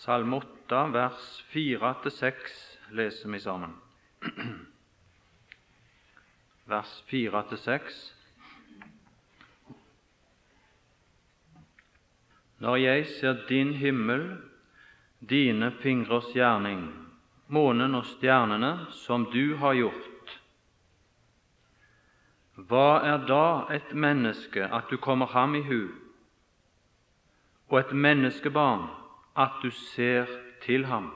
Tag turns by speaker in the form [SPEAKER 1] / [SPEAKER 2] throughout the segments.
[SPEAKER 1] Salme 8, vers 4-6 leser vi sammen. Vers 4-6. Når jeg ser din himmel, dine fingres gjerning, månen og stjernene som du har gjort, hva er da et menneske at du kommer ham i hu, og et menneskebarn at du ser til ham?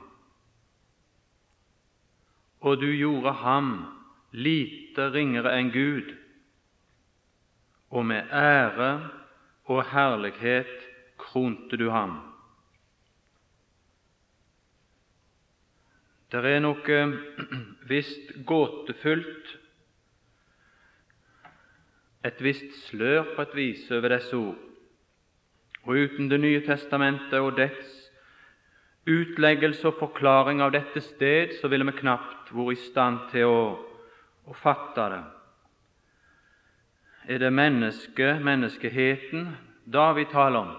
[SPEAKER 1] Og du gjorde ham lite ringere enn Gud, og med ære og herlighet kronte du ham. Det er noe visst gåtefullt, et visst slør på et vis over disse ord. Og uten Det nye testamentet og dets utleggelse og forklaring av dette sted, så ville vi knapt vært i stand til å, å fatte det. Er det mennesket, menneskeheten, da vi taler om?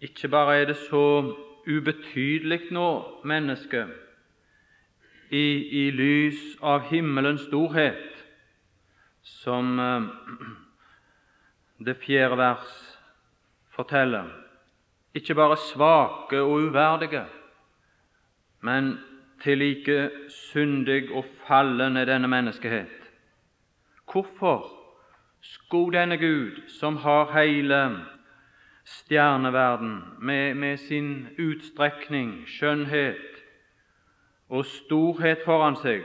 [SPEAKER 1] Ikke bare er det så ubetydelig nå, mennesket, i, i lys av himmelens storhet, som eh, det fjerde vers forteller. Ikke bare svake og uverdige, men til like syndig og fallen er denne menneskehet. Hvorfor skulle denne Gud, som har hele stjerneverden med, med sin utstrekning, skjønnhet og storhet foran seg,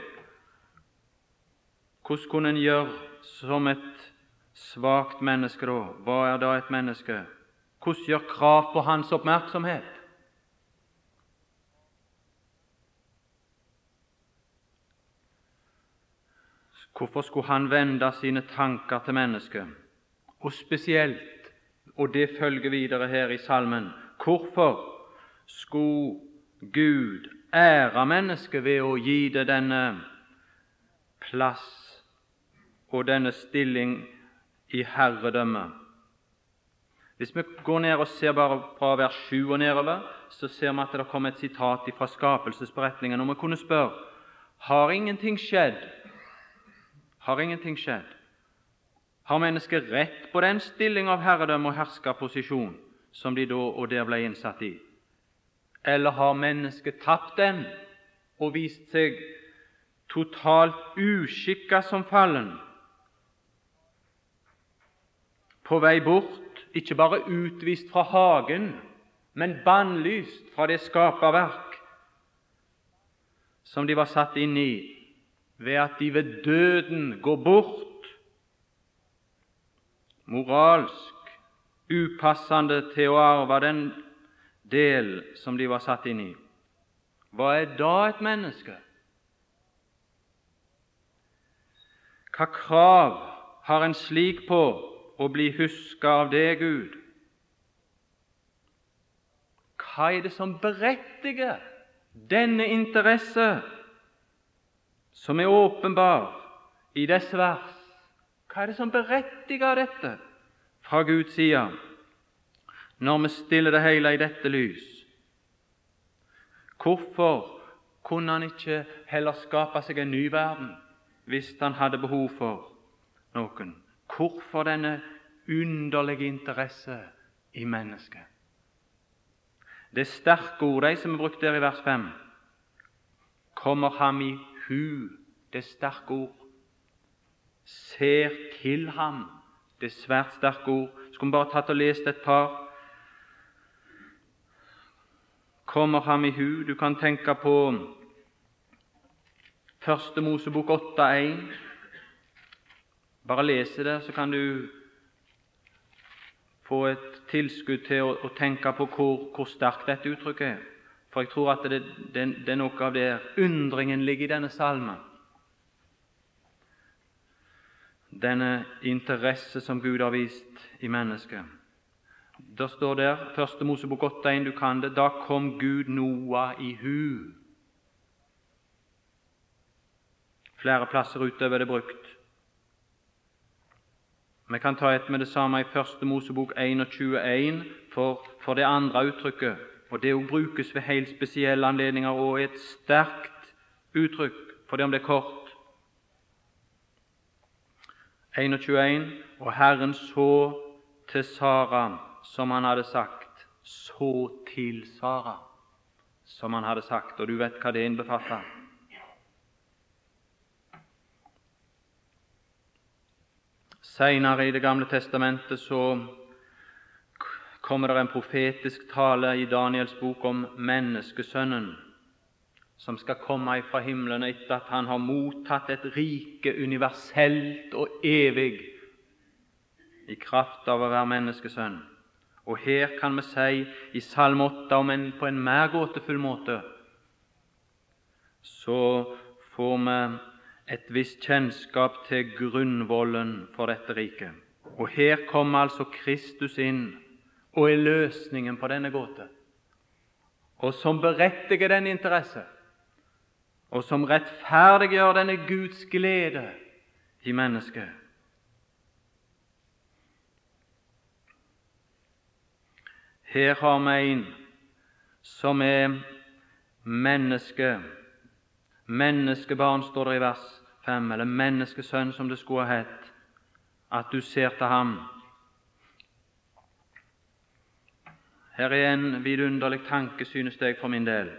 [SPEAKER 1] hvordan kunne en gjøre som et svakt menneske da? Hva er da et menneske? Hvordan gjør krav på hans oppmerksomhet? Hvorfor skulle han vende sine tanker til mennesket? Og spesielt og det følger videre her i salmen. Hvorfor skulle Gud ære mennesket ved å gi det denne plass og denne stilling i herredømmet? Hvis vi går ned og ser bare fra vers 7 og nedover, så ser vi at det kommer et sitat fra skapelsesberetningen. Og vi kunne spørre har ingenting skjedd? Har ingenting skjedd? Har mennesket rett på den stilling av herredømme og herskerposisjon som de da og der ble innsatt i? Eller har mennesket tapt den og vist seg totalt uskikka som fallen? På vei bort, ikke bare utvist fra hagen, men bannlyst fra det skaperverk som de var satt inn i, ved at de ved døden går bort moralsk upassende til å arve den del som de var satt inn i. Hva er da et menneske? Hva krav har en slik på å bli huska av deg, Gud? Hva er det som berettiger denne interesse som er åpenbar i disse vers? Hva er det som berettiger dette fra Guds side, når vi stiller det hele i dette lys? Hvorfor kunne han ikke heller skape seg en ny verden hvis han hadde behov for noen? Hvorfor denne underlige interesse i mennesket? Det er sterke ord, de som er brukt der i vers 5. Kommer ham i hu. Det er sterke ord ser til ham. Det svært sterke ord. Skulle vi bare tatt og lest et par Kommer ham i hu. Du kan tenke på Første Mosebok 8,1. Bare lese det, så kan du få et tilskudd til å, å tenke på hvor, hvor, sterkt dette uttrykket er. For jeg tror at det, det, det er noe av det undringen ligger i denne salmen denne interesse som Gud har vist i mennesket. Det står der, første Mosebok 8,1, du kan det, da kom Gud Noah i hu. Flere plasser utover er det brukt. Vi kan ta et med det samme i Første Mosebok 21 for, for det andre uttrykket. Og Det brukes ved helt spesielle anledninger og er et sterkt uttrykk for det om det er kort. 21. Og Herren så til Sara som han hadde sagt. Så til Sara som han hadde sagt. Og du vet hva det innbefatter. Seinere i Det gamle testamentet så kommer det en profetisk tale i Daniels bok om menneskesønnen som skal komme fra himmelen etter at han har mottatt et rike universelt og evig i kraft av å være menneskesønn. Og her kan vi si i Salme 8, om en på en mer gåtefull måte, så får vi et visst kjennskap til grunnvollen for dette riket. Og her kommer altså Kristus inn og er løsningen på denne gåte, og som berettiger den interesse, og som rettferdiggjør denne Guds glede i mennesket. Her har vi en som er menneske. Menneskebarn, står det i vers 5, eller menneskesønn, som det skulle ha hett. At du ser til ham. Her er en vidunderlig tanke, synes jeg for min del,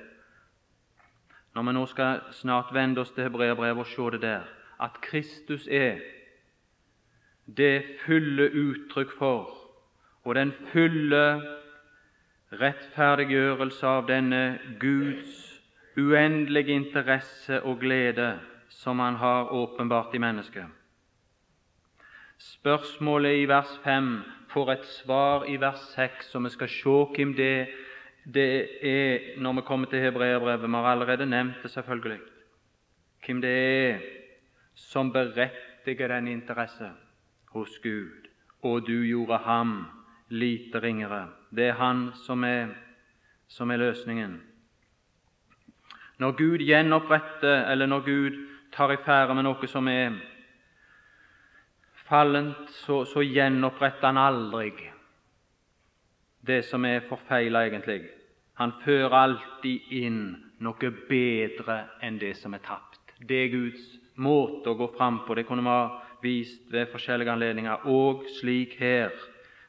[SPEAKER 1] når vi nå skal snart vende oss til hebreerbrevet og se det der, at Kristus er det fulle uttrykk for og den fulle rettferdiggjørelse av denne Guds uendelige interesse og glede som Han har åpenbart i mennesket. Spørsmålet i vers 5 får et svar i vers 6, og vi skal se hvem det, det er når vi kommer til hebreerbrevet. Vi har allerede nevnt det, selvfølgelig. Hvem det er som berettiger den interesse hos Gud. Og du gjorde ham lite ringere. Det er Han som er, som er løsningen. Når Gud gjenoppretter, eller når Gud tar i ferde med noe som er fallent, så, så gjenoppretter Han aldri det som er forfeila, egentlig. Han fører alltid inn noe bedre enn det som er tapt. Det er Guds måte å gå fram på. Det kunne vi ha vist ved forskjellige anledninger, og slik her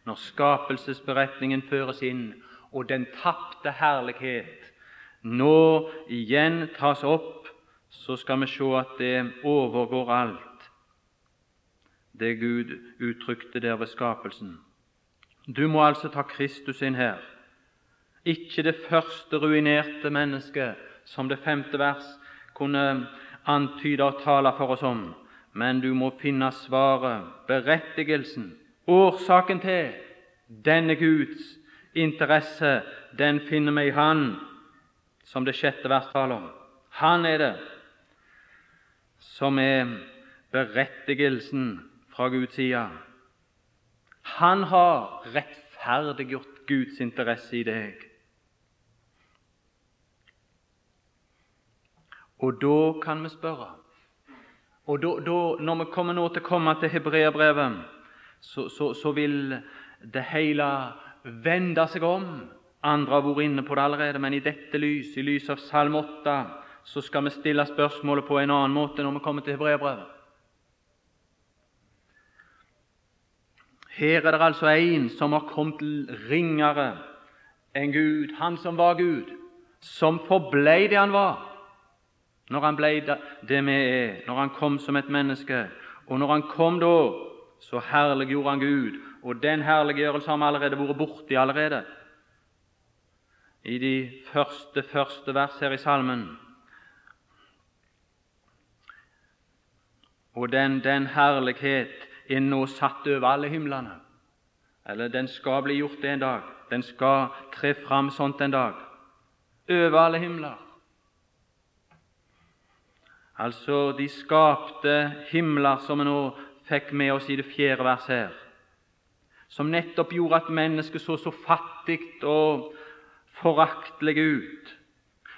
[SPEAKER 1] når skapelsesberetningen føres inn, og den tapte herlighet nå igjen tas opp, så skal vi se at det overgår alt det Gud uttrykte der ved skapelsen. Du må altså ta Kristus inn her. Ikke det første ruinerte mennesket, som det femte vers kunne antyde og tale for oss om, men du må finne svaret, berettigelsen, Årsaken til denne Guds interesse, den finner vi i Han, som det sjette vers taler om. Han er det som er berettigelsen fra Guds side. Han har rettferdiggjort Guds interesse i deg. Og da kan vi spørre og da, da, Når vi kommer nå til å komme til hebreerbrevet, så, så, så, vil det hele vende seg om. Andre har vært inne på det allerede, men i dette lys, i lys av Salme 8, så skal vi stille spørsmålet på en annen måte når vi kommer til hebreerbrevet. Her er det altså en som har kommet ringere enn Gud, han som var Gud, som forblei det han var når han ble det vi er, når han kom som et menneske. Og når han kom da så herliggjorde han Gud. Og den herliggjørelsen har vi allerede vært borti allerede i de første, første vers her i salmen. Og den, den herlighet er nå satt over alle himlene. Eller den skal bli gjort en dag. Den skal tre fram sånt en dag. Over alle himler. Altså de skapte himler som vi nå fikk med oss i det fjerde verset her, som nettopp gjorde at mennesket så så fattig og foraktelig ut.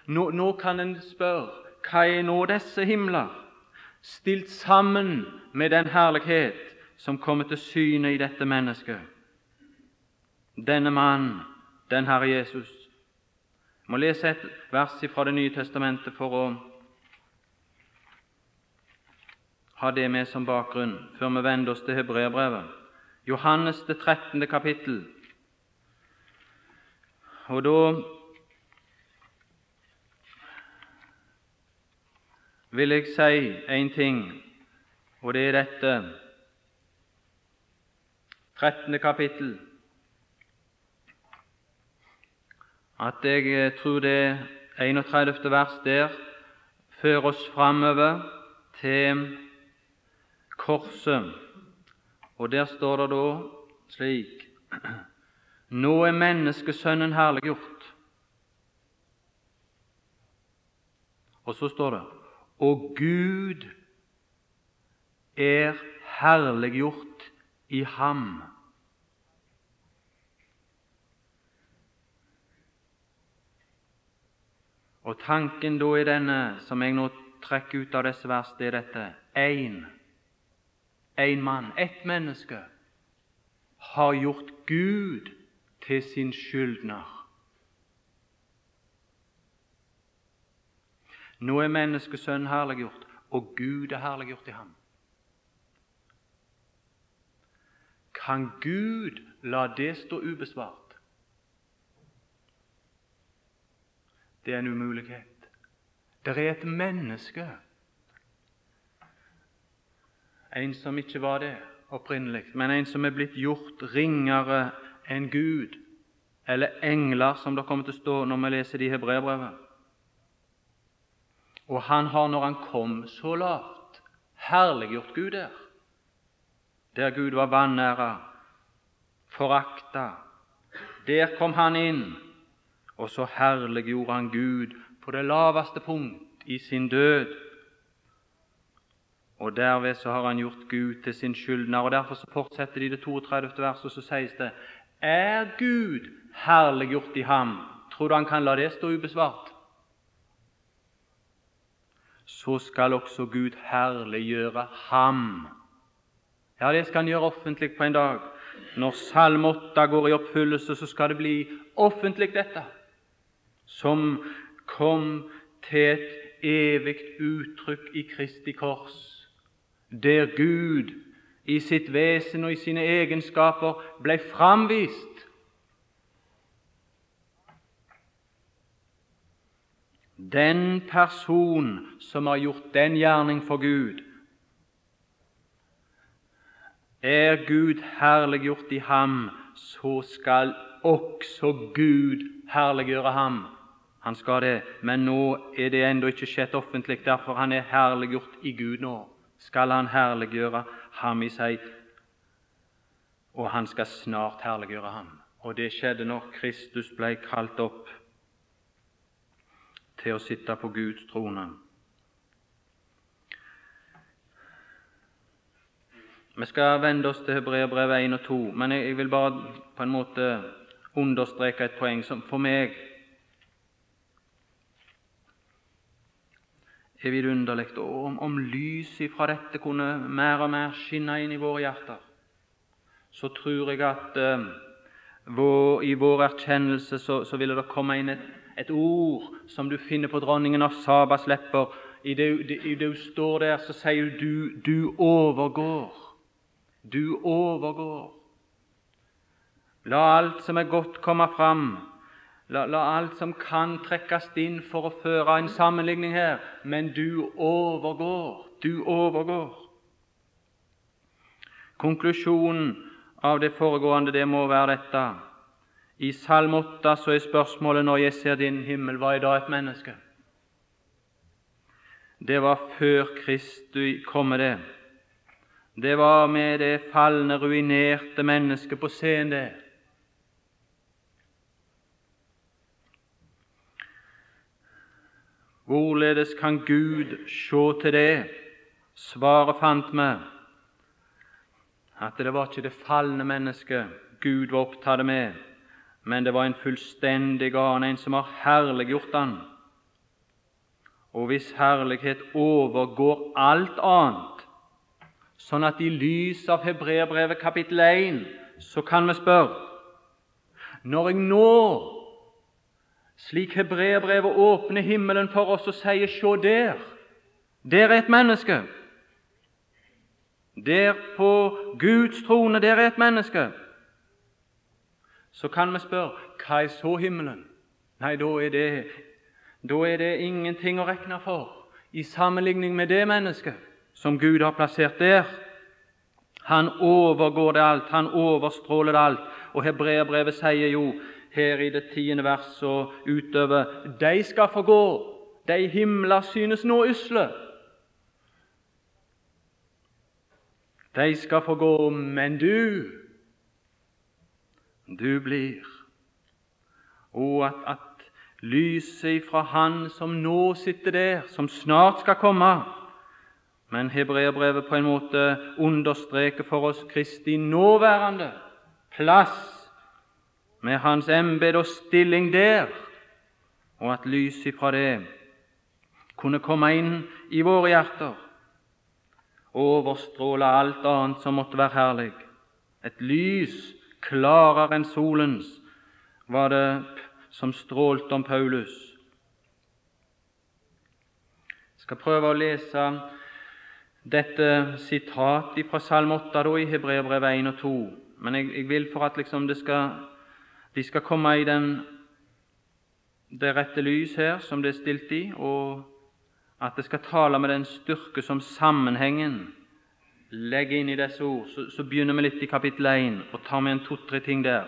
[SPEAKER 1] Nå, nå kan en spørre hva er nå disse himler, stilt sammen med den herlighet som kommer til syne i dette mennesket. Denne mann, den Herre Jesus. Jeg må lese et vers fra Det nye testamentet for å ha det med som bakgrunn før vi vender oss til hebreerbrevet. Johannes det 13. kapittel. Og da vil jeg si en ting, og det er dette 13. kapittel at jeg tror det 31. vers der fører oss framover til korset. Og der står det da slik Nå er menneskesønnen herliggjort. Og så står det og Gud er herliggjort i ham. Og Tanken da i denne, som jeg nå trekker ut av disse vers, det er dette én, én mann, ett menneske, har gjort Gud til sin skyldner. Nå er menneskesønnen herliggjort, og Gud er herliggjort i ham. Kan Gud la det stå ubesvart? Det er en umulighet. Det er et menneske, en som ikke var det opprinnelig, men en som er blitt gjort ringere enn Gud, eller engler, som det kommer til å stå når vi leser det i Hebreabrevet. Og han har, når han kom så lavt, herliggjort Gud der. Der Gud var vanæra, forakta. Der kom han inn, og så herliggjorde han Gud på det laveste punkt i sin død. Og derved så har han gjort Gud til sin skyldner. og Derfor så fortsetter de det 32. verset, og så sies det Er Gud herliggjort i ham? Tror du han kan la det stå ubesvart? så skal også Gud herliggjøre ham. Ja, det skal han gjøre offentlig på en dag. Når Salme 8 går i oppfyllelse, så skal det bli offentlig, dette, som kom til et evig uttrykk i Kristi kors, der Gud i sitt vesen og i sine egenskaper ble framvist Den person som har gjort den gjerning for Gud, er Gud herliggjort i ham, så skal også Gud herliggjøre ham. Han skal det, men nå er det ennå ikke skjedd offentlig. Derfor han er herliggjort i Gud nå. Skal han herliggjøre ham i seg, og han skal snart herliggjøre ham. Og det skjedde når Kristus ble kalt opp til å sitte på Guds trone. Vi skal vende oss til Hebreabrevet 1 og 2, men jeg vil bare på en måte understreke et poeng som for meg er vidunderlig. Og om, om lyset fra dette kunne mer og mer skinne inn i våre hjerter, så tror jeg at eh, vår, i vår erkjennelse så, så ville det komme inn et et ord som du finner på dronningen av Sabas lepper. I det, I det hun står der, så sier hun du, du overgår. Du overgår. La alt som er godt, komme fram. La, la, alt som kan trekkes inn for å føre en sammenligning her. Men du overgår. Du overgår. Konklusjonen av det foregående det må være dette i Salm 8 så er spørsmålet når jeg ser din himmel, hva er da et menneske? Det var før Kristus kom med det. Det var med det falne, ruinerte mennesket på scenen, det. Hvorledes kan Gud se til det? Svaret fant vi at det var ikke det falne mennesket Gud var opptatt med, men det var en fullstendig annen, en som har herliggjort han, og hvis herlighet overgår alt annet, sånn at i lys av Hebreerbrevet kapittel 1 så kan vi spørre Når jeg nå, slik Hebreerbrevet åpner himmelen for oss og sier 'Se der', der er et menneske. Der på Guds trone, der er et menneske. Så kan vi spørre hva er så himmelen? Nei, da er det, da er det ingenting å regne for i sammenligning med det mennesket som Gud har plassert der. Han overgår det alt, han overstråler det alt. Og Hebreerbrevet sier jo her i det tiende vers og utover de skal få gå, de himler synes nå usle. De skal få gå, men du, du blir. Og at, at lyset fra Han som nå sitter der, som snart skal komme Men hebreerbrevet på en måte understreker for oss Kristi nåværende plass med Hans embete og stilling der, og at lyset fra det kunne komme inn i våre hjerter overstråle alt annet som måtte være herlig. Et lys klarere enn solens var det som strålte om Paulus. Jeg skal prøve å lese dette sitatet fra Salme 8 da, i Hebreerbrevet 1 og 2. Men jeg, jeg vil for at liksom skal, de skal komme i den, det rette lys her som det er stilt i, og at det skal tale med den styrke som sammenhengen legger inn i disse ord. Så, så begynner vi litt i kapittel 1 og tar med en to-tre ting der.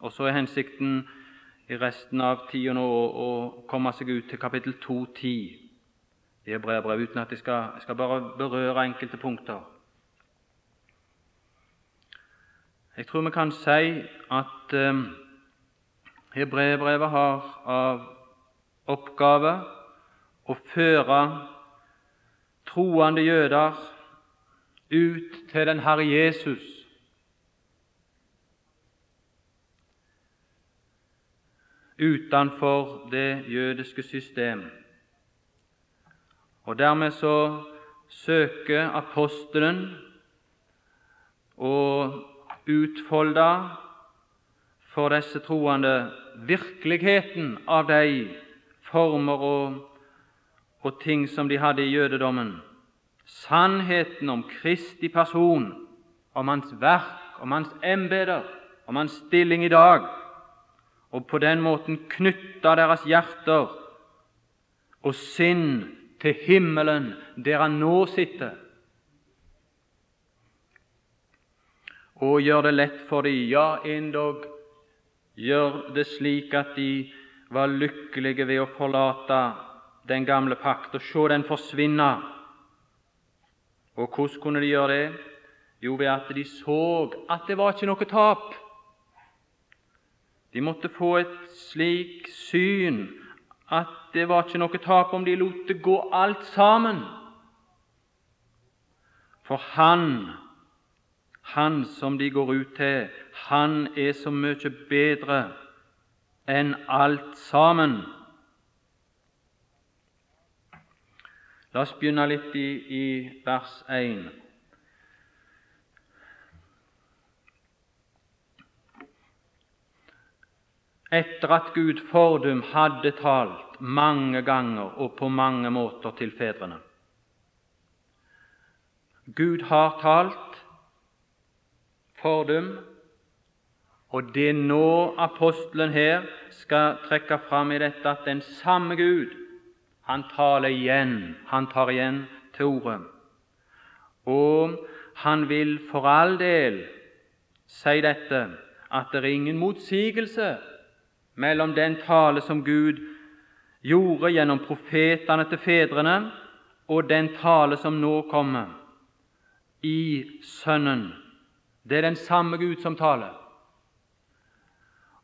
[SPEAKER 1] Og så er hensikten i resten av tida nå å, komme seg ut til kapittel 2.10 i Hebreabrevet, uten at jeg skal, jeg skal bare berøre enkelte punkter. Jeg tror vi kan si at eh, Hebreabrevet har av oppgave å føre troende jøder ut til den Herre Jesus. utenfor det jødiske system. Og Dermed så søker apostelen å utfolde for disse troende virkeligheten av de former og og ting som de hadde i jødedommen. Sannheten om Kristi person, om hans verk, om hans embeter, om hans stilling i dag, og på den måten knytta deres hjerter og sinn til himmelen, der han nå sitter, og gjør det lett for dem, ja, endog gjør det slik at de var lykkelige ved å forlate den gamle pakt og se den forsvinne. Og hvordan kunne de gjøre det? Jo, ved at de så at det var ikke noe tap. De måtte få et slik syn at det var ikke noe tap om de lot det gå alt sammen. For Han, Han som de går ut til, han er så mye bedre enn alt sammen. La oss begynne litt i, i vers 1. Etter at Gud fordum hadde talt mange ganger og på mange måter til fedrene. Gud har talt fordum, og det nå apostelen her skal trekke fram i dette, at den samme Gud han taler igjen, han tar igjen til ordet. Og han vil for all del si dette, at det er ingen motsigelse mellom den tale som Gud gjorde gjennom profetene til fedrene, og den tale som nå kommer i Sønnen. Det er den samme Gud som taler.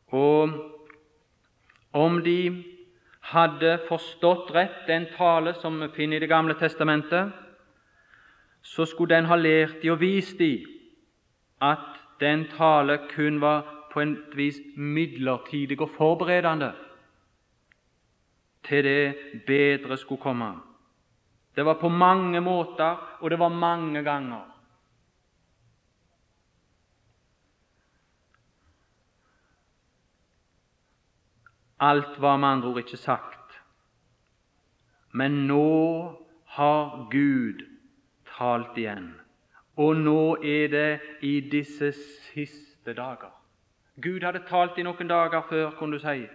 [SPEAKER 1] Og om de hadde forstått rett den tale som vi finner i Det gamle testamentet, så skulle den ha lært de og vist de at den tale kun var på en vis midlertidig og forberedende til det bedre skulle komme. Det var på mange måter, og det var mange ganger, Alt var med andre ord ikke sagt. Men nå har Gud talt igjen. Og nå er det i disse siste dager. Gud hadde talt i noen dager før, kunne du si.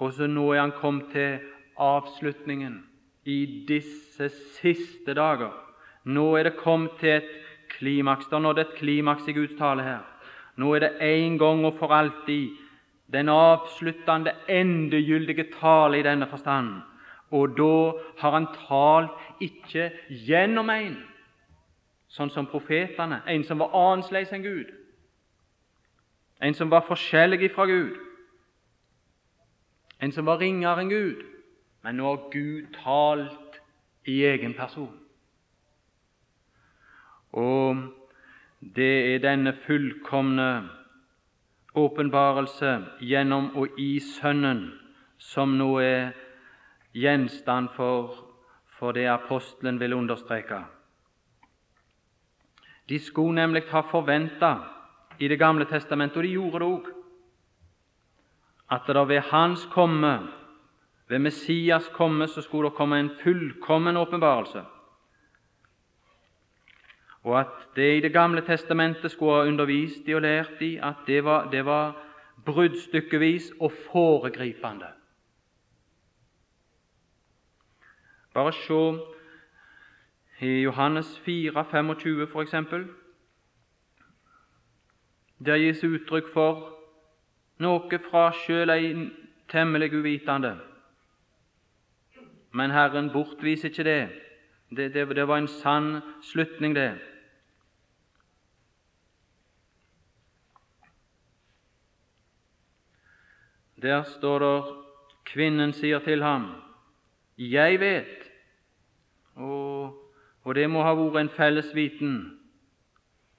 [SPEAKER 1] Og så nå er han kommet til avslutningen i disse siste dager. Nå er det kommet til et klimaks. Da nådde nådd et klimaks i Guds tale her. Nå er det en gang og for alltid den avsluttende, endegyldige tale i denne forstand. Og da har han talt ikke gjennom en, sånn som profetene, en som var annerledes enn Gud, en som var forskjellig fra Gud, en som var ringere enn Gud. Men nå har Gud talt i egen person. Og det er denne fullkomne åpenbarelse gjennom og i Sønnen som nå er gjenstand for, for det apostelen vil understreke. De skulle nemlig ha forventa i Det gamle testamentet, og de gjorde det òg, at det ved Hans komme, ved Messias komme, så skulle det komme en fullkommen åpenbarelse og at det i Det gamle testamentet skulle ha undervist i og lært i at det var, det var bruddstykkevis og foregripende. Bare se i Johannes 4, 25 for eksempel. Der gis uttrykk for noe fra sjøl ei temmelig uvitende. Men Herren bortviser ikke det. Det, det. det var en sann slutning, det. Der står det kvinnen sier til ham, 'Jeg vet', og, og det må ha vært en felles viten.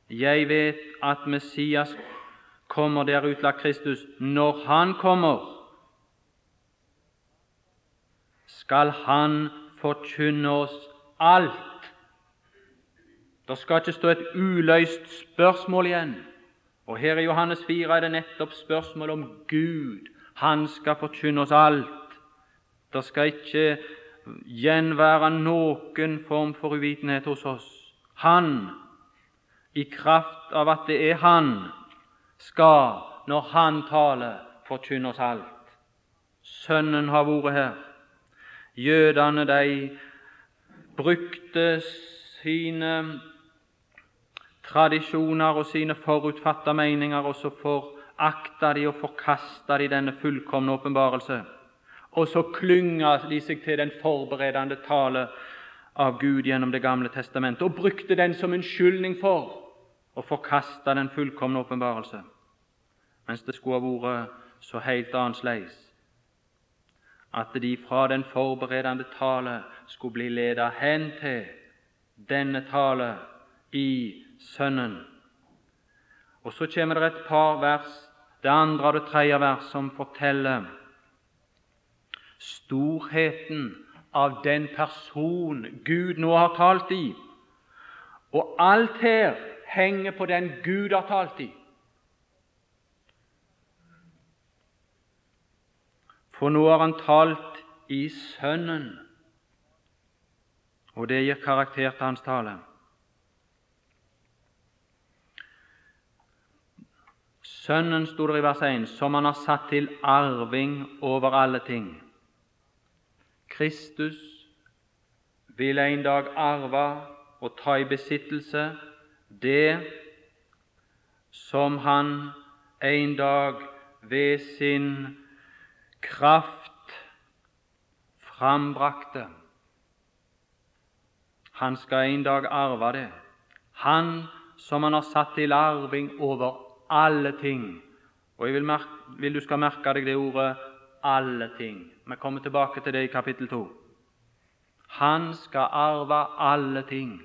[SPEAKER 1] Jeg vet at Messias kommer, der utlagt Kristus. Når Han kommer, skal Han forkynne oss alt. Det skal ikke stå et uløst spørsmål igjen. Og Her i Johannes 4 er det nettopp spørsmål om Gud han skal forkynne oss alt. Det skal ikke gjenvære noen form for uvitenhet hos oss. Han, i kraft av at det er Han, skal, når Han taler, forkynne oss alt. Sønnen har vært her. Jødene, de brukte sine tradisjoner og sine forutfatta meninger også for akta de og forkasta de denne fullkomne åpenbarelse. Og så klynga de seg til den forberedende tale av Gud gjennom Det gamle testamentet og brukte den som unnskyldning for å forkaste den fullkomne åpenbarelse, mens det skulle ha vært så helt annerledes at de fra den forberedende tale skulle bli ledet hen til denne tale i Sønnen. Og Så kommer det et par vers det andre og det tredje vers som forteller storheten av den person Gud nå har talt i. Og alt her henger på den Gud har talt i. For nå har han talt i Sønnen, og det gir karakter til hans tale. Sønnen, sto det i vers 1, som han har satt til arving over alle ting. Kristus vil en dag arve og ta i besittelse det som han en dag ved sin kraft frambrakte. Han skal en dag arve det. Han som han har satt til arving over alle ting. Og jeg vil, vil, du skal merke deg det ordet 'alle ting'. Vi kommer tilbake til det i kapittel 2. Han skal arve alle ting,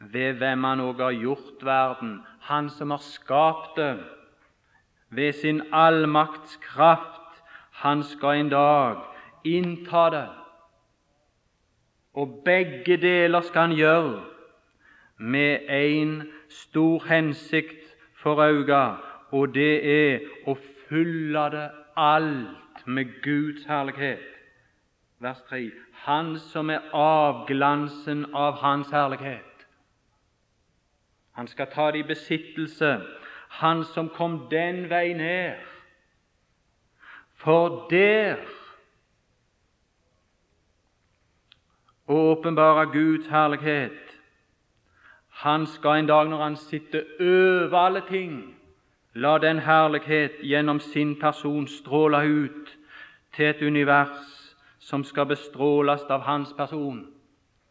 [SPEAKER 1] ved hvem han òg har gjort verden, han som har skapt det. Ved sin allmakts kraft, han skal en dag innta det. Og begge deler skal han gjøre med en stor hensikt for øye, og det er å fylle det alt med Guds herlighet. Vers 3. Han som er avglansen av Hans herlighet. Han skal ta det i besittelse, han som kom den vei ned. For der å åpenbare Guds herlighet. Han skal en dag når han sitter over alle ting, la den herlighet gjennom sin person stråle ut til et univers som skal bestråles av hans person.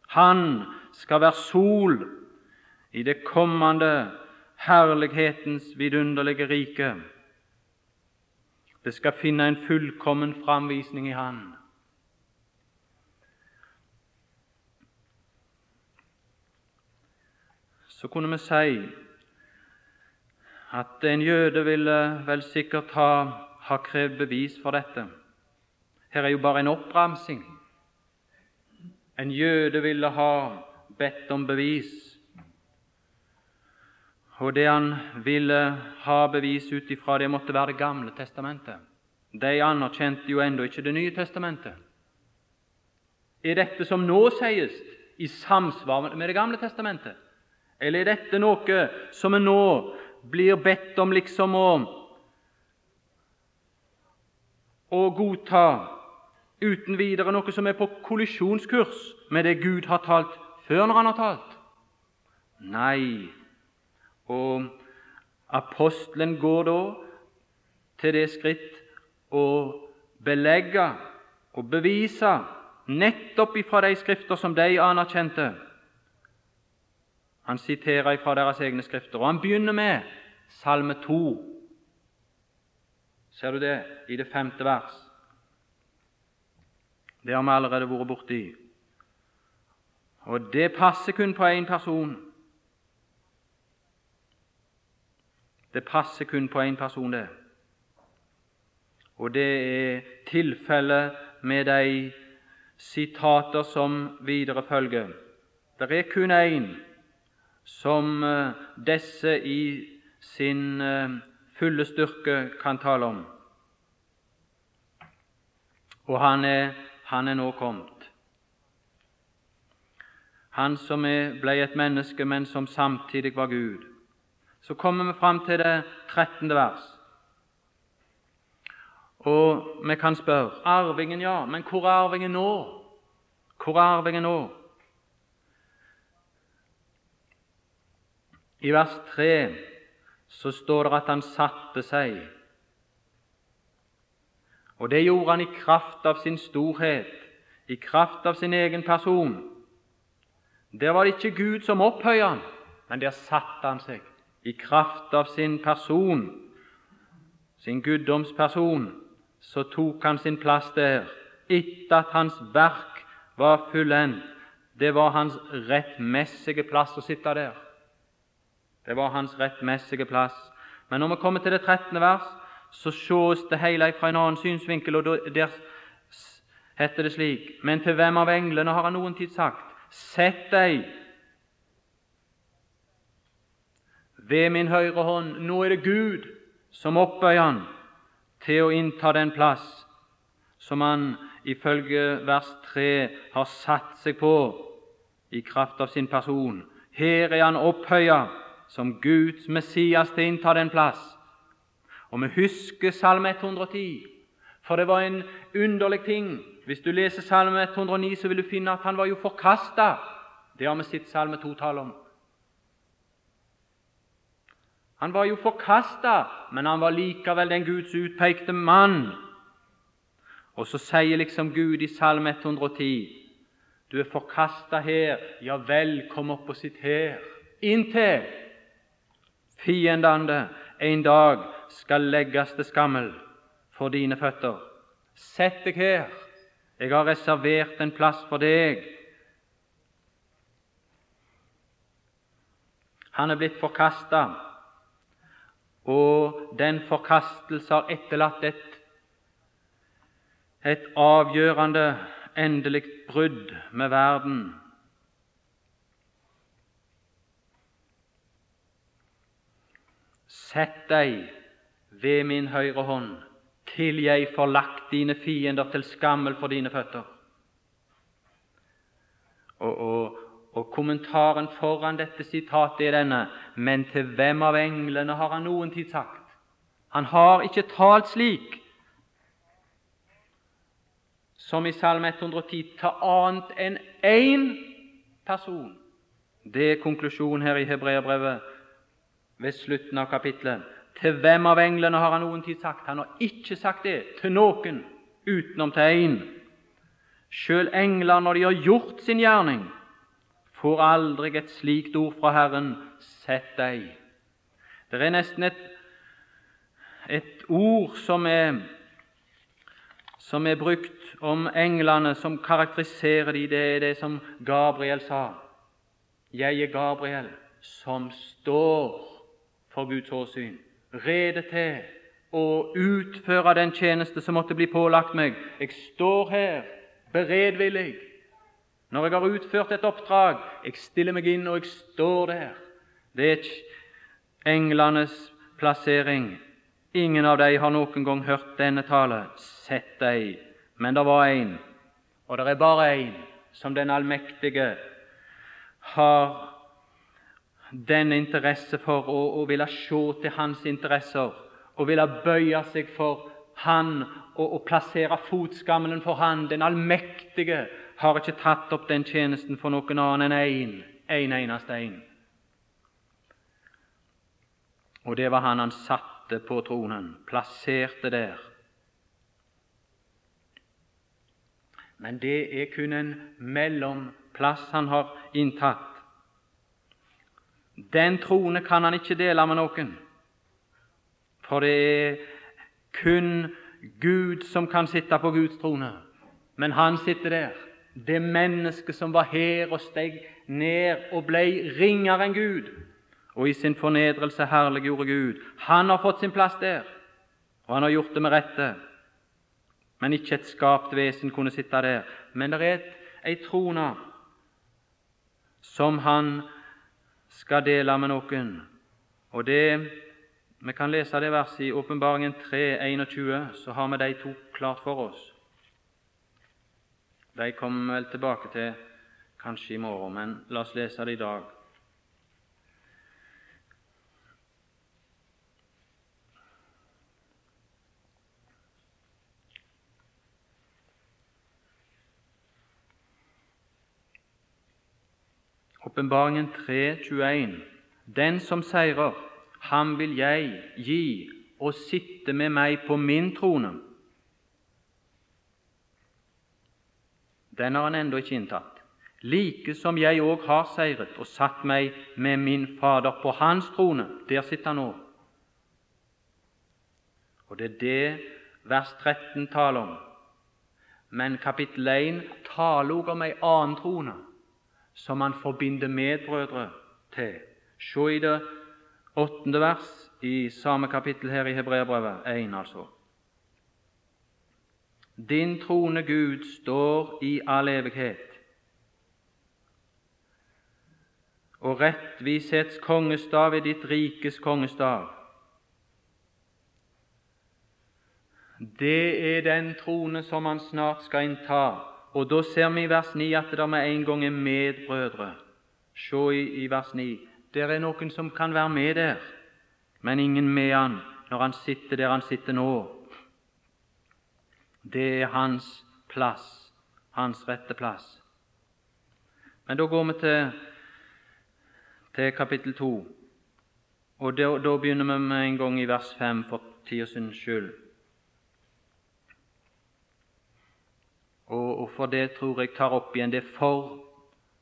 [SPEAKER 1] Han skal være sol i det kommende herlighetens vidunderlige rike. Det skal finne en fullkommen framvisning i Han. Så kunne vi si at en jøde ville vel sikkert ha, ha krevd bevis for dette. Her er jo bare en oppramsing. En jøde ville ha bedt om bevis. Og det han ville ha bevis ut ifra, det måtte være Det gamle testamentet. De anerkjente jo ennå ikke Det nye testamentet. Er dette som nå sies, i samsvar med Det gamle testamentet? Eller er dette noe som vi nå blir bedt om liksom å, å godta uten videre, noe som er på kollisjonskurs med det Gud har talt før når Han har talt? Nei. Og apostelen går da til det skritt å belegge og bevise nettopp ifra de skrifter som de anerkjente, han siterer fra deres egne skrifter, og han begynner med Salme 2. Ser du det i det femte vers? Det har vi allerede vært borti. Og det passer kun på én person. Det passer kun på én person, det. Og det er tilfellet med de sitater som videre følger. Det er kun én som eh, disse i sin eh, fulle styrke kan tale om. Og han er, han er nå kommet. Han som er, ble et menneske, men som samtidig var Gud. Så kommer vi fram til det trettende vers. Og vi kan spørre arvingen, ja, men hvor er arvingen nå? Hvor er arvingen nå? I vers 3 så står det at han satte seg. Og det gjorde han i kraft av sin storhet, i kraft av sin egen person. Der var det ikke Gud som opphøyde han, men der satte han seg i kraft av sin person, sin guddomsperson. Så tok han sin plass der etter at hans verk var fullendt. Det var hans rettmessige plass å sitte der. Det var hans rettmessige plass. Men når vi kommer til det 13. vers, så sjås det hele fra en annen synsvinkel, og der heter det slik Men til hvem av englene har han noen tid sagt:" Sett deg ved min høyre hånd. Nå er det Gud som opphøyer han til å innta den plass som han ifølge vers 3 har satt seg på i kraft av sin person. Her er han opphøya som Guds Messias til å innta den plass. Og vi husker Salme 110, for det var en underlig ting. Hvis du leser Salme 109, så vil du finne at han var jo forkasta. Det har vi sett Salme 2 tale om. Han var jo forkasta, men han var likevel den Guds utpekte mann. Og så sier liksom Gud i Salme 110.: Du er forkasta her, ja vel, kom opp og sitt her. Inntil fiendene en dag skal legges til skammel for dine føtter. Sett deg her, jeg har reservert en plass for deg. Han er blitt forkasta, og den forkastelse har etterlatt et, et avgjørende, endelig brudd med verden Sett deg ved min høyre hånd, til jeg får lagt dine fiender til skammel for dine føtter. Og, og, og kommentaren foran dette sitatet er denne Men til hvem av englene har han noen tid sagt? Han har ikke talt slik som i Salme 110 til annet enn én person. Det er konklusjonen her i Hebreerbrevet ved slutten av kapittelet. Til hvem av englene har han noen tid sagt? Han har ikke sagt det til noen utenom til én. Sjøl engler, når de har gjort sin gjerning, får aldri et slikt ord fra Herren sett deg. Det er nesten et, et ord som er, som er brukt om englene, som karakteriserer de, det er det som Gabriel sa. Jeg er Gabriel, som står for Guds åsyn rede til å utføre den tjeneste som måtte bli pålagt meg. Jeg står her beredvillig. Når jeg har utført et oppdrag, jeg stiller meg inn, og jeg står der. Det er englenes plassering. Ingen av dem har noen gang hørt denne tale. Sett deg. Men det var én, og det er bare én, som den allmektige har denne interesse for å, å ville se til hans interesser og ville bøye seg for han og, og plassere fotskammelen for han. Den allmektige har ikke tatt opp den tjenesten for noen annen enn én, en eneste en. Og det var han han satte på tronen, plasserte der. Men det er kun en mellomplass han har inntatt. Den trone kan han ikke dele med noen, for det er kun Gud som kan sitte på Guds trone. Men han sitter der, det mennesket som var her og steg ned og ble ringere enn Gud, og i sin fornedrelse herliggjorde Gud. Han har fått sin plass der, og han har gjort det med rette. Men ikke et skapt vesen kunne sitte der. Men det er ei trone som han skal dele med noen. Og det, Vi kan lese det verset i Åpenbaringen 3, 21, så har vi de to klart for oss. De kommer vel tilbake til kanskje i morgen, men la oss lese det i dag. Åpenbaringen 21. Den som seirer, ham vil jeg gi å sitte med meg på min trone. Den har han ennå ikke inntatt. Like som jeg òg har seiret og satt meg med min Fader på hans trone. Der sitter han nå. Og det er det vers 13 taler om. Men kapittel 1 taler òg om ei annen trone som han forbinder medbrødre til. Se i det åttende vers i samme kapittel her i Hebreabrevet 1, altså. Din trone, Gud, står i all evighet, og rettvishets kongestav er ditt rikes kongestav. Det er den trone som han snart skal innta, og Da ser vi i vers 9 at det med en gang er medbrødre. Se i, i vers 9. Der er noen som kan være med der, men ingen med han når han sitter der han sitter nå. Det er hans plass, hans rette plass. Men da går vi til, til kapittel 2, og da, da begynner vi med en gang i vers 5 for tidas skyld. Og, og for det tror jeg tar opp igjen det for,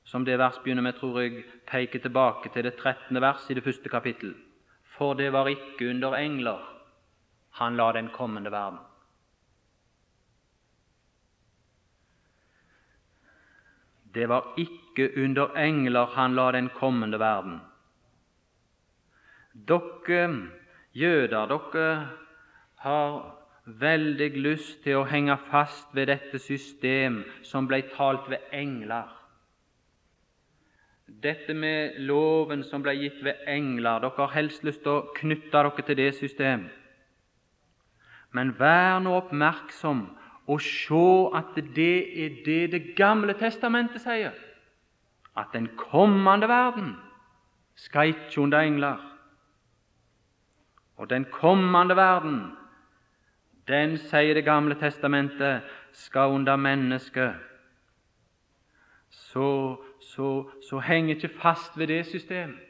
[SPEAKER 1] som det vers begynner med, tror jeg peker tilbake til det 13. vers i det første kapittel. For det var ikke under engler han la den kommende verden. Det var ikke under engler han la den kommende verden. Dere jøder, dere har veldig lyst til å henge fast ved dette system som ble talt ved engler. Dette med loven som ble gitt ved engler Dere har helst lyst til å knytte dere til det systemet. Men vær nå oppmerksom og se at det er det Det gamle testamentet sier, at den kommende verden skal ikke under engler. Og den kommende verden, den, sier Det gamle testamentet, skal under mennesket. Så, så, så heng ikke fast ved det systemet.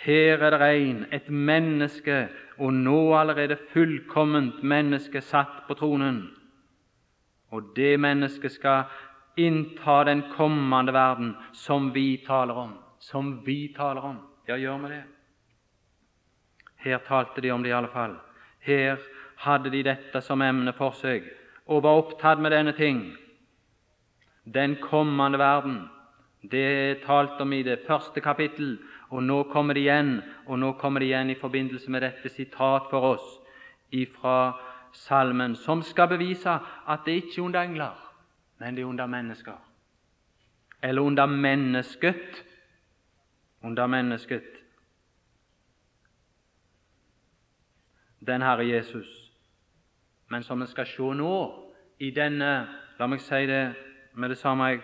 [SPEAKER 1] Her er det en, et menneske, og nå allerede fullkomment menneske satt på tronen. Og det mennesket skal innta den kommende verden, som vi taler om. Som vi taler om. Ja, gjør vi det? Her talte de om det i alle fall. Her hadde de dette som emne for seg og var opptatt med denne ting. Den kommende verden. Det er talt om i det første kapittel, og nå kommer det igjen, og nå kommer det igjen i forbindelse med dette sitat for oss ifra salmen, som skal bevise at det ikke er under engler, men det er under mennesker. Eller under mennesket. Under mennesket. Den Herre Jesus. Men som vi skal se nå i denne La meg si det med det samme jeg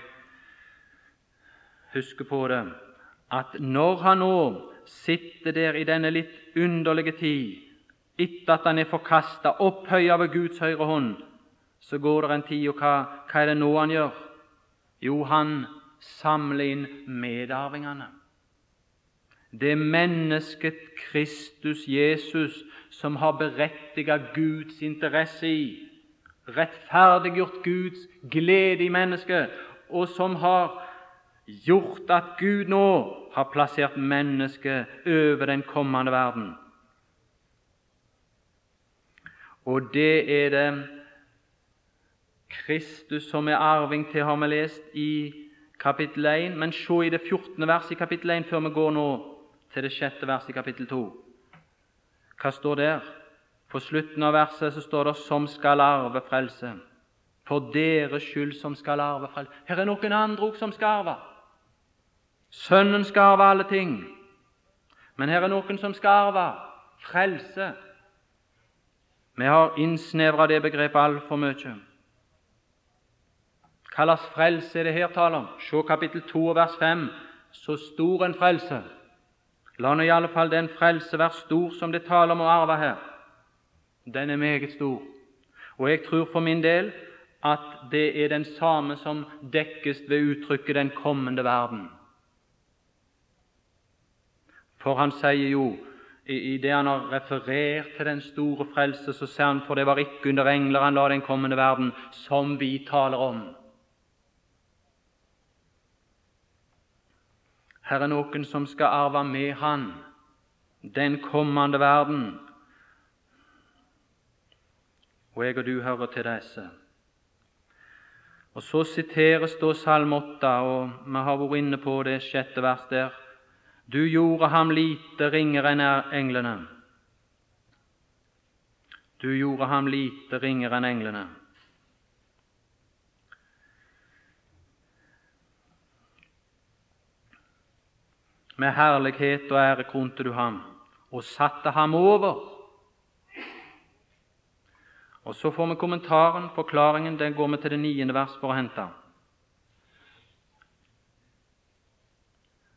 [SPEAKER 1] husker på det at når han nå sitter der i denne litt underlige tid, etter at han er forkasta, opphøya ved Guds høyre hånd, så går det en tid, og hva, hva er det nå han gjør? Jo, han samler inn medarvingene. Det mennesket Kristus Jesus som har berettiget Guds interesse i, rettferdiggjort Guds glede i mennesket, og som har gjort at Gud nå har plassert mennesket over den kommende verden. Og det er det Kristus som er arving til, har vi lest i kapittel 1. Men se i det 14. verset i kapittel 1 før vi går nå til det 6. verset i kapittel 2. Hva står der? På slutten av verset så står det 'som skal arve frelse'. For deres skyld som skal arve frelse. Her er noen andre òg som skal arve. Sønnen skal arve alle ting. Men her er noen som skal arve frelse. Vi har innsnevra det begrepet altfor mye. Hva slags frelse er det her tale om? Se kapittel 2 vers 5. Så stor en frelse La nå i alle fall den frelse være stor som det taler om å arve her. Den er meget stor. Og jeg tror for min del at det er den samme som dekkes ved uttrykket 'den kommende verden'. For han sier jo, i det han har referert til den store frelse, så ser han for det var ikke under engler han la den kommende verden, som vi taler om. Her er noen som skal arve med Han den kommende verden. Og jeg og du hører til disse. Og Så siteres da Salme 8, og vi har vært inne på det sjette vers der. Du gjorde ham lite ringere enn englene. Du gjorde ham lite ringere enn englene. Med herlighet og ære kronte du ham, og satte ham over. Og Så får vi kommentaren, forklaringen. Den går vi til det niende vers for å hente.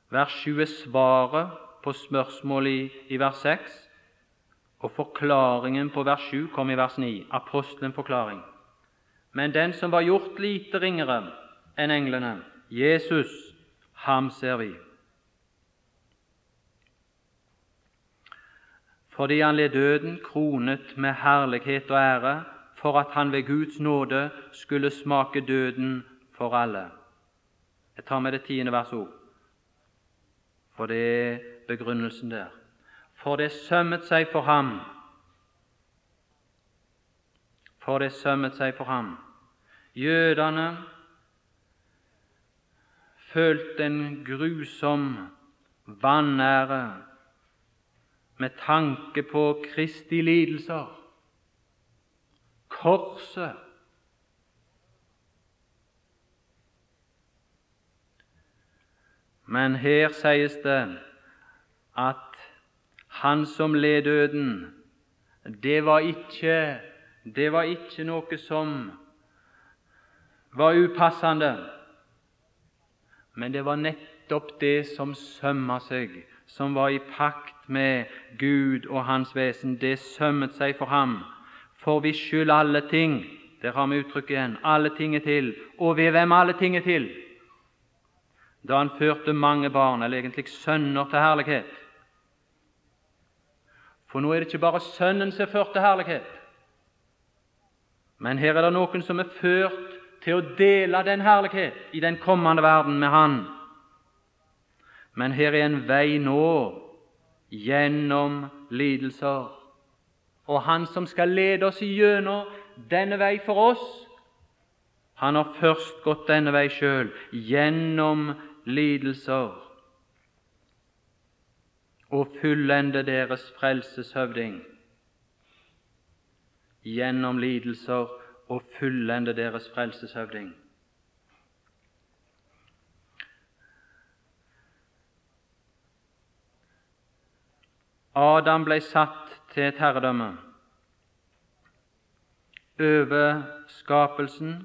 [SPEAKER 1] Vers 7 er svaret på spørsmålet i, i vers 6, og forklaringen på vers 7 kom i vers 9. Apostelen forklaring. Men den som var gjort lite ringere enn englene, Jesus, ham ser vi. Fordi han led døden kronet med herlighet og ære, for at han ved Guds nåde skulle smake døden for alle. Jeg tar med det tiende vers òg, for det er begrunnelsen der. For det sømmet seg for ham For det sømmet seg for ham. Jødene følte en grusom vanære med tanke på Kristi lidelser, korset. Men her sies det at han som led døden, det var ikke, det var ikke noe som var upassende, men det var nettopp det som sømma seg, som var i pakt med Gud og Hans vesen. Det sømmet seg for ham. For vi skyld alle ting, der har vi uttrykket igjen, alle ting er til, og ved hvem alle ting er til. Da han førte mange barn, eller egentlig sønner, til herlighet. For nå er det ikke bare Sønnen som er ført til herlighet, men her er det noen som er ført til å dele den herlighet i den kommende verden med Han. Men her er en vei nå gjennom lidelser. Og Han som skal lede oss gjennom denne vei for oss, han har først gått denne vei sjøl, gjennom lidelser, og fullende deres frelseshøvding. Gjennom lidelser og fullende deres frelseshøvding. Adam ble satt til et herredømme over skapelsen,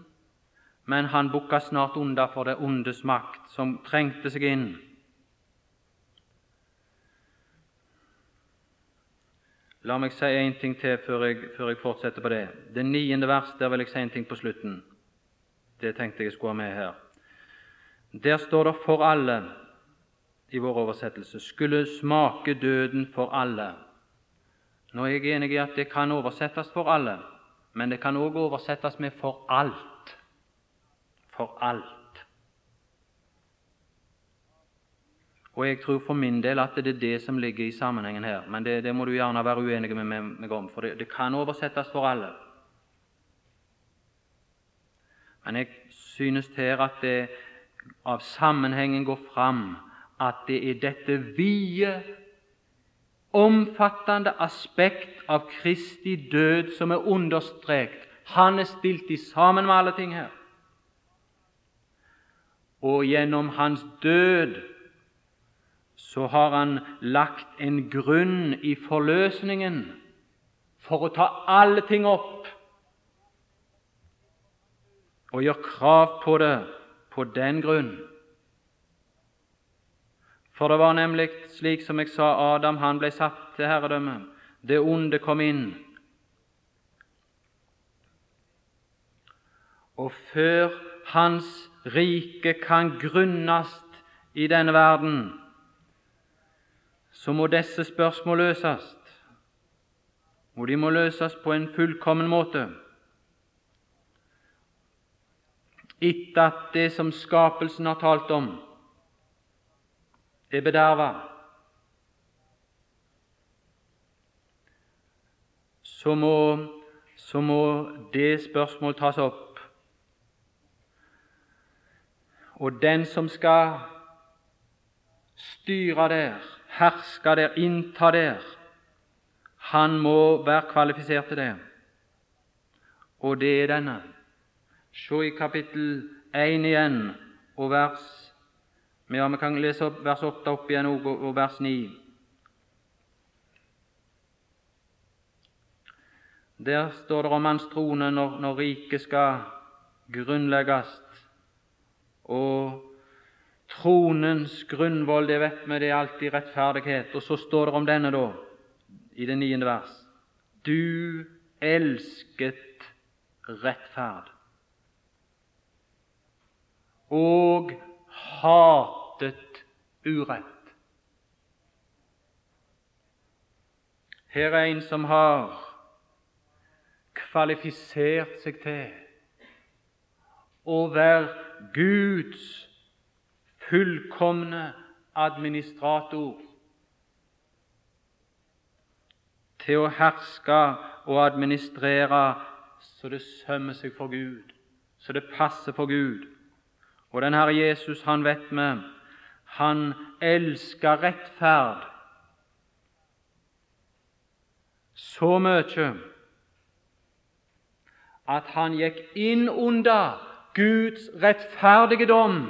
[SPEAKER 1] men han bukka snart unna for det ondes makt, som trengte seg inn. La meg si en ting til før jeg, før jeg, fortsetter på det. Det niende vers, der vil jeg si en ting på slutten. Det tenkte jeg skulle ha med her. Der står det 'for alle' i vår oversettelse. 'Skulle smake døden for alle'. Nå er jeg enig i at det kan oversettes for alle, men det kan òg oversettes med 'for alt'. For alt. Og jeg tror for min del at det er det som ligger i sammenhengen her. Men det, det må du gjerne være uenig med meg om, for det, det kan oversettes for alle. Men jeg synes her at det av sammenhengen går fram at det er dette vide, omfattende aspekt av Kristi død som er understreket. Han er stilt i sammen med alle ting her. Og gjennom hans død så har han lagt en grunn i forløsningen for å ta alle ting opp og gjøre krav på det på den grunn. For det var nemlig slik som jeg sa, Adam han ble satt til herredømme. Det onde kom inn. Og før Hans rike kan grunnes i denne verden, så må disse spørsmål løses, og de må løses på en fullkommen måte. Etter at det som skapelsen har talt om, er bederva, så må, så må det spørsmålet tas opp. Og den som skal styre der, herske der, innta der, han må være kvalifisert til det. Og det er denne. Se i kapittel 1 igjen og vers ja, Vi kan lese opp vers 8 opp igjen og, vers 9. Der står det om hans trone når, når riket skal grunnlegges. Og tronens grunnvoll, det vet vi, det er alltid rettferdighet. Og så står det om denne, da, i det niende vers. Du elsket rettferd og hatet urett. Her er en som har kvalifisert seg til å være Guds fullkomne administrator, til å herske og administrere så det sømmer seg for Gud, så det passer for Gud. Og den Herre Jesus, han vet vi, han elsker rettferd så mye at han gikk inn under Guds rettferdige dom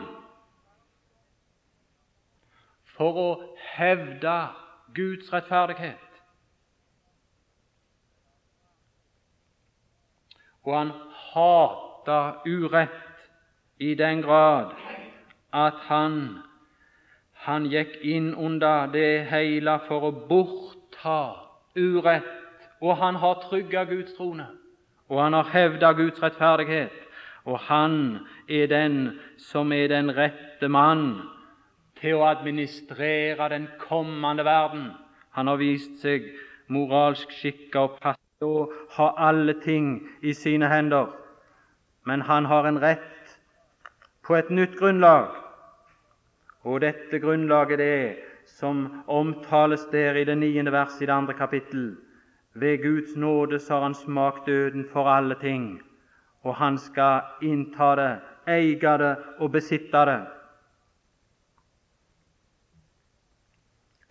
[SPEAKER 1] for å hevde Guds rettferdighet. og han hata urett i den grad at han, han gikk inn under det hele for å bortta urett. Og han har trygga Guds trone, og han har hevda Guds rettferdighet. Og han er den som er den rette mann til å administrere den kommende verden. Han har vist seg moralsk skikka og passe og har alle ting i sine hender. Men han har en rett på et nytt grunnlag, og dette grunnlaget det som omtales der i det niende verset i det andre kapittel. Ved Guds nåde så har han smakt døden for alle ting, og han skal innta det, eie det og besitte det.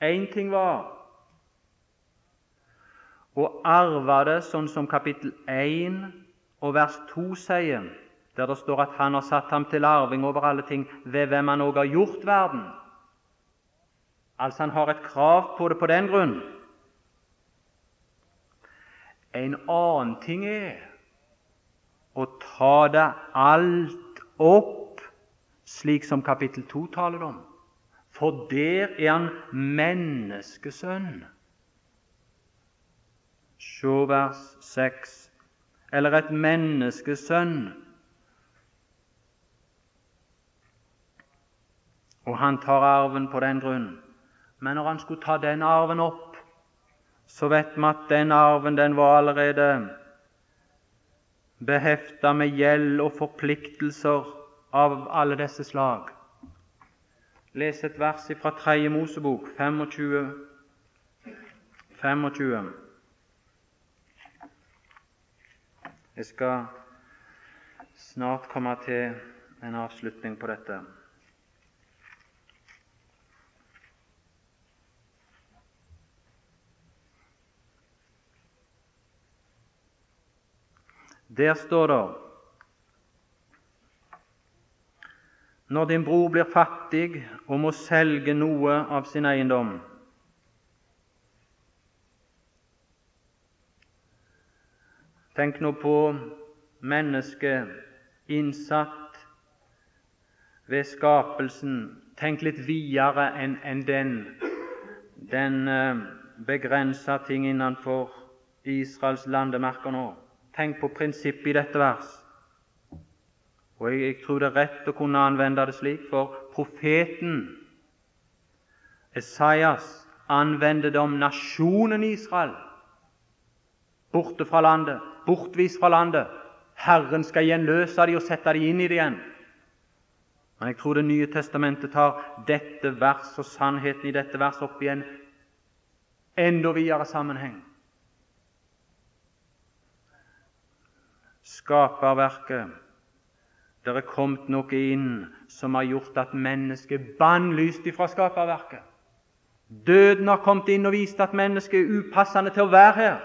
[SPEAKER 1] Én ting var å arve det sånn som kapittel 1 og vers 2 sier, der det står at han har satt ham til arving over alle ting, ved hvem han òg har gjort verden. Altså han har et krav på det på den grunn. En annen ting er å ta det alt opp, slik som kapittel 2 taler om. For der er han menneskesønn. Se vers 6. Eller et menneskesønn. Og han tar arven på den grunn. Men når han skulle ta den arven opp, så vet vi at den arven den var allerede behefta med gjeld og forpliktelser av alle disse slag. Les et vers fra 3. Mosebok 25. 25. Jeg skal snart komme til en avslutning på dette. Der står det Når din bror blir fattig og må selge noe av sin eiendom, Tenk nå på mennesket innsatt ved skapelsen. Tenk litt videre enn en den, den uh, begrensa ting innenfor Israels landemerker nå. Tenk på prinsippet i dette vers. Og jeg, jeg, tror det er rett å kunne anvende det slik, for profeten Esaias anvender det om nasjonen Israel, borte fra landet, bortvist fra landet. Herren skal gjenløse dem og sette dem inn i det igjen. Men jeg tror Det nye testamentet tar dette vers og sannheten i dette vers opp i en enda videre sammenheng. Skaperverket. Det er kommet noe inn som har gjort at mennesket er bannlyst fra skaperverket. Døden har kommet inn og vist at mennesket er upassende til å være her.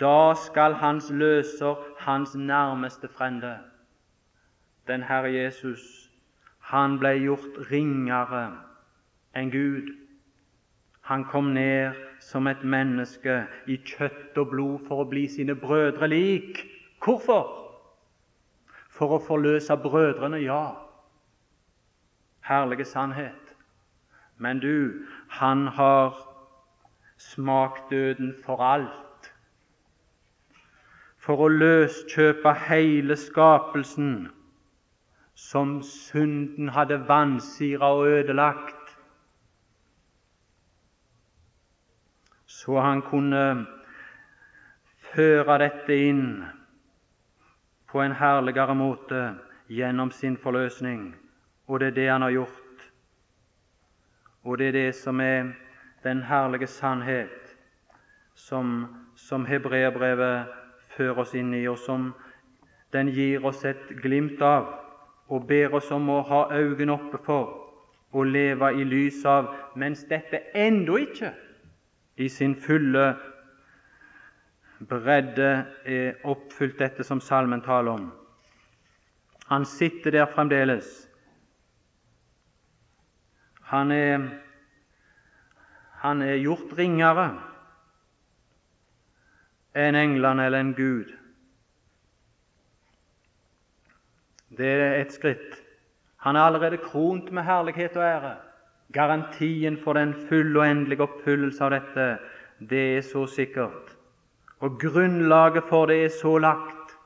[SPEAKER 1] Da skal hans løser, hans nærmeste frende, den Herre Jesus, han ble gjort ringere enn Gud. Han kom ned som et menneske i kjøtt og blod for å bli sine brødre lik. Hvorfor? For å forløse brødrene, ja. Herlige sannhet. Men du, han har smakt døden for alt. For å løskjøpe hele skapelsen som synden hadde vansira og ødelagt så han kunne føre dette inn på en herligere måte gjennom sin forløsning. Og det er det han har gjort. Og det er det som er den herlige sannhet som, som hebreerbrevet fører oss inn i, og som den gir oss et glimt av og ber oss om å ha øynene oppe for og leve i lys av, mens dette ennå ikke i sin fulle bredde er oppfylt dette som salmen taler om. Han sitter der fremdeles. Han er, han er gjort ringere. enn englene eller en Gud. Det er et skritt. Han er allerede kront med herlighet og ære. Garantien for den fulle og endelige oppfyllelse av dette, det er så sikkert. Og grunnlaget for det er så lagt.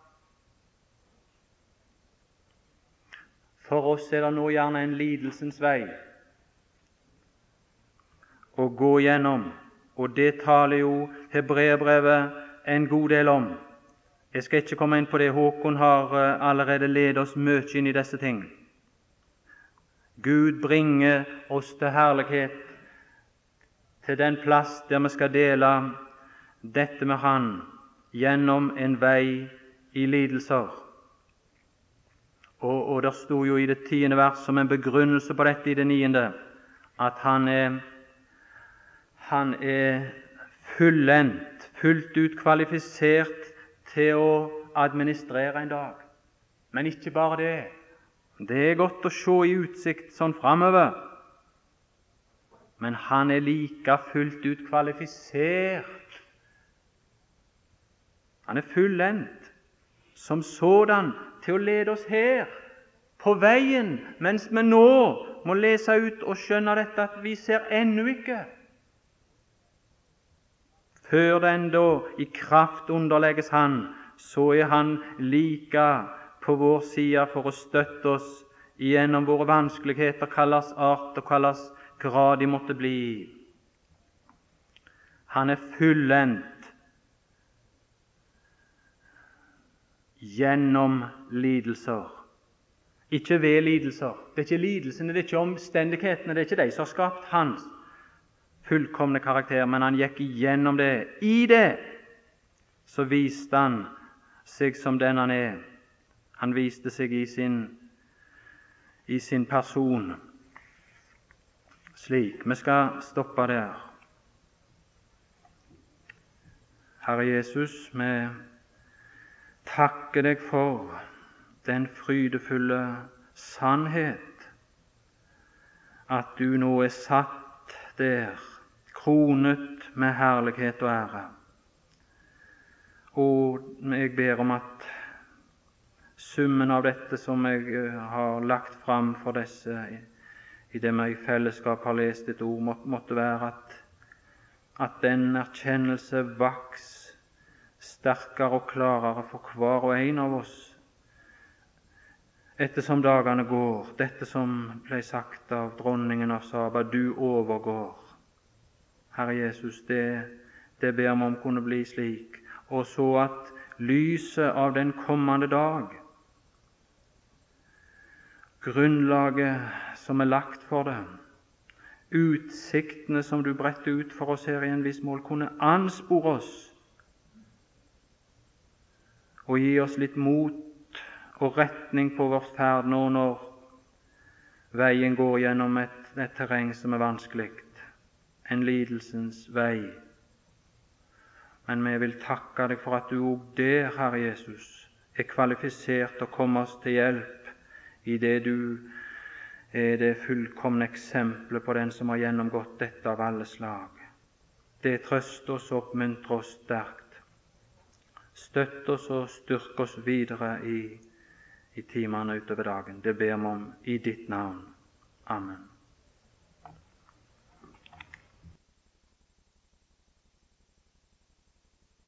[SPEAKER 1] For oss er det nå gjerne en lidelsens vei å gå gjennom, og det taler jo hebreerbrevet en god del om. Jeg skal ikke komme inn på det. Håkon har eh, allerede ledet oss mye inn i disse ting. Gud bringe oss til herlighet, til den plass der vi skal dele dette med Han gjennom en vei i lidelser. Og, og Det sto jo i det tiende vers som en begrunnelse på dette i det niende at han er, han er fullendt, fullt ut kvalifisert til å administrere en dag. Men ikke bare det. Det er godt å se i utsikt sånn framover. Men han er like fullt ut kvalifisert. Han er fullendt som sådan til å lede oss her på veien, mens vi nå må lese ut og skjønne dette at vi ser ennå ikke før den da i kraft underlegges Han, så er Han like på vår side for å støtte oss gjennom våre vanskeligheter, kalles art og kalles grad de måtte bli. Han er fullendt gjennom lidelser. Ikke ved lidelser. Det er ikke lidelsene, det er ikke omstendighetene, det er ikke de som har skapt hans fullkomne karakter, men han gikk igjennom det. I det så viste han seg som den han er. Han viste seg i sin, i sin person slik. Vi skal stoppe der. Herre Jesus, vi takker deg for den frydefulle sannhet at du nå er satt der kronet med herlighet og ære. Og jeg ber om at summen av dette som jeg eh, har lagt fram for disse i det vi i fellesskap har lest et ord, måtte være at, at den erkjennelse vaks sterkere og klarere for hver og en av oss ettersom dagene går, dette som ble sagt av dronningen av Saba, du overgår. Herre Jesus, det, det ber vi om kunne bli slik, og så at lyset av den kommende dag, grunnlaget som er lagt for det, utsiktene som du bretter ut for oss her i en viss mål, kunne anspore oss og gi oss litt mot og retning på vår ferd nå når veien går gjennom et, et terreng som er vanskelig en lidelsens vei. Men vi vil takke deg for at du òg der, Herre Jesus, er kvalifisert til å komme oss til hjelp i det du er det fullkomne eksempelet på den som har gjennomgått dette av alle slag. Det trøster oss og oppmuntrer oss sterkt. Støtt oss og styrk oss videre i, i timene utover dagen. Det ber vi om i ditt navn. Amen.